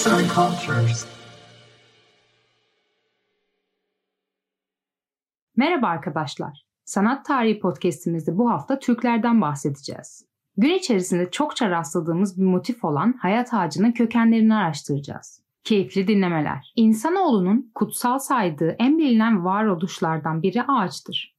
Arts and Cultures. Merhaba arkadaşlar. Sanat Tarihi podcast'imizde bu hafta Türklerden bahsedeceğiz. Gün içerisinde çokça rastladığımız bir motif olan hayat ağacının kökenlerini araştıracağız. Keyifli dinlemeler. İnsanoğlunun kutsal saydığı en bilinen varoluşlardan biri ağaçtır.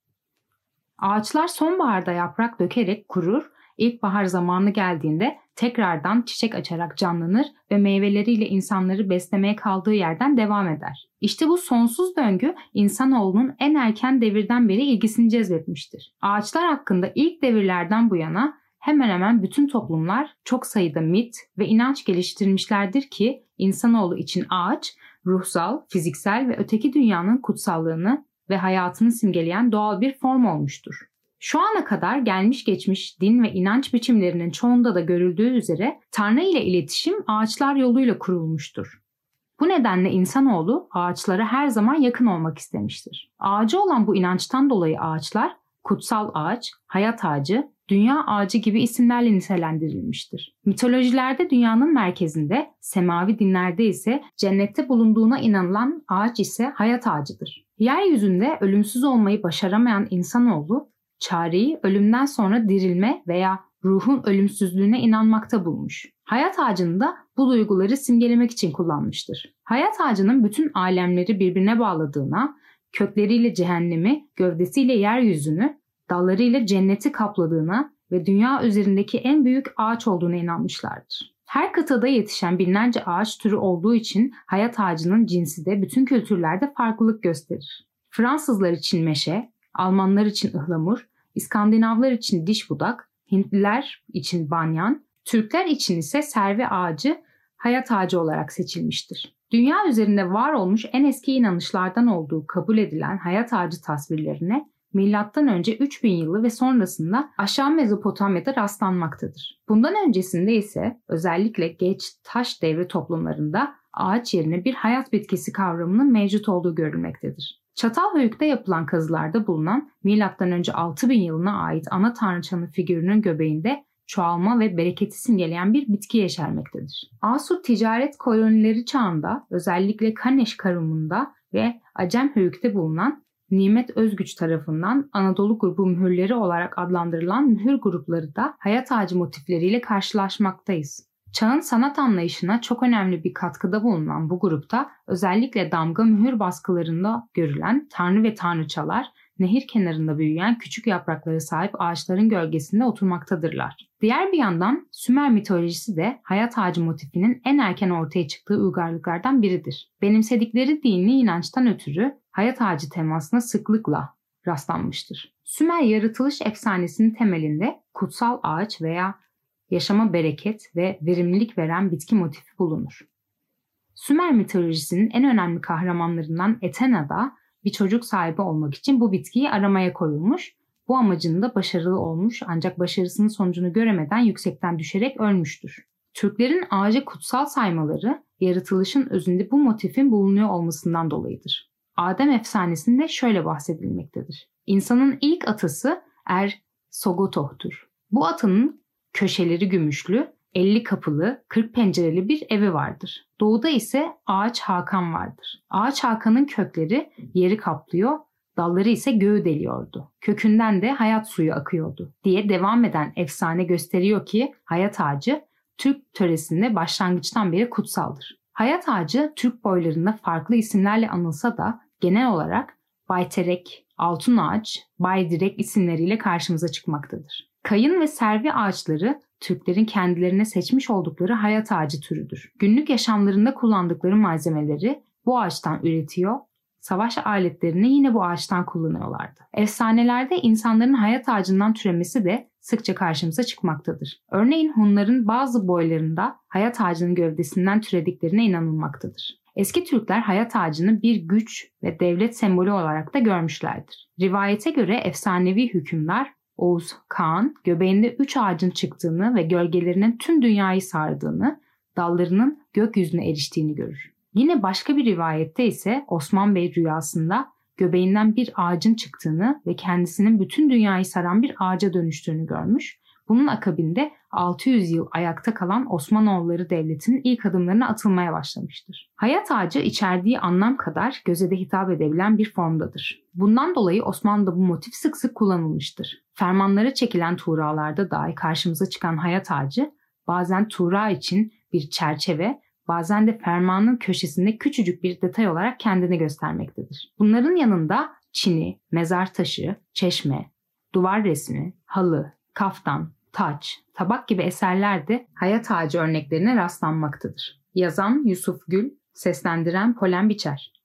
Ağaçlar sonbaharda yaprak dökerek kurur, ilkbahar zamanı geldiğinde tekrardan çiçek açarak canlanır ve meyveleriyle insanları beslemeye kaldığı yerden devam eder. İşte bu sonsuz döngü insanoğlunun en erken devirden beri ilgisini cezbetmiştir. Ağaçlar hakkında ilk devirlerden bu yana hemen hemen bütün toplumlar çok sayıda mit ve inanç geliştirmişlerdir ki insanoğlu için ağaç ruhsal, fiziksel ve öteki dünyanın kutsallığını ve hayatını simgeleyen doğal bir form olmuştur. Şu ana kadar gelmiş geçmiş din ve inanç biçimlerinin çoğunda da görüldüğü üzere Tanrı ile iletişim ağaçlar yoluyla kurulmuştur. Bu nedenle insanoğlu ağaçlara her zaman yakın olmak istemiştir. Ağacı olan bu inançtan dolayı ağaçlar kutsal ağaç, hayat ağacı, dünya ağacı gibi isimlerle nitelendirilmiştir. Mitolojilerde dünyanın merkezinde, semavi dinlerde ise cennette bulunduğuna inanılan ağaç ise hayat ağacıdır. Yeryüzünde ölümsüz olmayı başaramayan insanoğlu çareyi ölümden sonra dirilme veya ruhun ölümsüzlüğüne inanmakta bulmuş. Hayat ağacını da bu duyguları simgelemek için kullanmıştır. Hayat ağacının bütün alemleri birbirine bağladığına, kökleriyle cehennemi, gövdesiyle yeryüzünü, dallarıyla cenneti kapladığına ve dünya üzerindeki en büyük ağaç olduğuna inanmışlardır. Her kıtada yetişen binlerce ağaç türü olduğu için hayat ağacının cinsi de bütün kültürlerde farklılık gösterir. Fransızlar için meşe, Almanlar için ıhlamur, İskandinavlar için diş budak, Hintliler için banyan, Türkler için ise servi ağacı hayat ağacı olarak seçilmiştir. Dünya üzerinde var olmuş en eski inanışlardan olduğu kabul edilen hayat ağacı tasvirlerine milattan önce 3000 yılı ve sonrasında aşağı Mezopotamya'da rastlanmaktadır. Bundan öncesinde ise özellikle geç taş devri toplumlarında ağaç yerine bir hayat bitkisi kavramının mevcut olduğu görülmektedir. Çatalhöyük'te yapılan kazılarda bulunan M.Ö. 6000 yılına ait ana tanrıçanın figürünün göbeğinde çoğalma ve bereketi simgeleyen bir bitki yeşermektedir. Asur ticaret kolonileri çağında özellikle Kaneş karumunda ve Acem Höyük'te bulunan Nimet Özgüç tarafından Anadolu grubu mühürleri olarak adlandırılan mühür grupları da hayat ağacı motifleriyle karşılaşmaktayız. Çağın sanat anlayışına çok önemli bir katkıda bulunan bu grupta özellikle damga mühür baskılarında görülen tanrı ve tanrıçalar nehir kenarında büyüyen küçük yaprakları sahip ağaçların gölgesinde oturmaktadırlar. Diğer bir yandan Sümer mitolojisi de hayat ağacı motifinin en erken ortaya çıktığı uygarlıklardan biridir. Benimsedikleri dini inançtan ötürü hayat ağacı temasına sıklıkla rastlanmıştır. Sümer yaratılış efsanesinin temelinde kutsal ağaç veya yaşama bereket ve verimlilik veren bitki motifi bulunur. Sümer mitolojisinin en önemli kahramanlarından Ethena da bir çocuk sahibi olmak için bu bitkiyi aramaya koyulmuş. Bu amacında başarılı olmuş ancak başarısının sonucunu göremeden yüksekten düşerek ölmüştür. Türklerin ağacı kutsal saymaları yaratılışın özünde bu motifin bulunuyor olmasından dolayıdır. Adem efsanesinde şöyle bahsedilmektedir. İnsanın ilk atası Er Sogotoh'tur. Bu atının köşeleri gümüşlü, 50 kapılı, 40 pencereli bir evi vardır. Doğuda ise Ağaç Hakan vardır. Ağaç Hakan'ın kökleri yeri kaplıyor, dalları ise göğü deliyordu. Kökünden de hayat suyu akıyordu diye devam eden efsane gösteriyor ki hayat ağacı Türk töresinde başlangıçtan beri kutsaldır. Hayat ağacı Türk boylarında farklı isimlerle anılsa da genel olarak Bayterek, Altın Ağaç, Baydirek isimleriyle karşımıza çıkmaktadır. Kayın ve servi ağaçları Türklerin kendilerine seçmiş oldukları hayat ağacı türüdür. Günlük yaşamlarında kullandıkları malzemeleri bu ağaçtan üretiyor, savaş aletlerini yine bu ağaçtan kullanıyorlardı. Efsanelerde insanların hayat ağacından türemesi de sıkça karşımıza çıkmaktadır. Örneğin Hunların bazı boylarında hayat ağacının gövdesinden türediklerine inanılmaktadır. Eski Türkler hayat ağacını bir güç ve devlet sembolü olarak da görmüşlerdir. Rivayete göre efsanevi hükümler Oğuz Kağan göbeğinde üç ağacın çıktığını ve gölgelerinin tüm dünyayı sardığını, dallarının gökyüzüne eriştiğini görür. Yine başka bir rivayette ise Osman Bey rüyasında göbeğinden bir ağacın çıktığını ve kendisinin bütün dünyayı saran bir ağaca dönüştüğünü görmüş. Bunun akabinde 600 yıl ayakta kalan Osmanoğulları Devleti'nin ilk adımlarına atılmaya başlamıştır. Hayat ağacı içerdiği anlam kadar göze de hitap edebilen bir formdadır. Bundan dolayı Osmanlı'da bu motif sık sık kullanılmıştır. Fermanlara çekilen tuğralarda dahi karşımıza çıkan hayat ağacı bazen tuğra için bir çerçeve, bazen de fermanın köşesinde küçücük bir detay olarak kendini göstermektedir. Bunların yanında çini, mezar taşı, çeşme, duvar resmi, halı, kaftan, taç, tabak gibi eserler de hayat ağacı örneklerine rastlanmaktadır. Yazan Yusuf Gül, seslendiren Polen Biçer.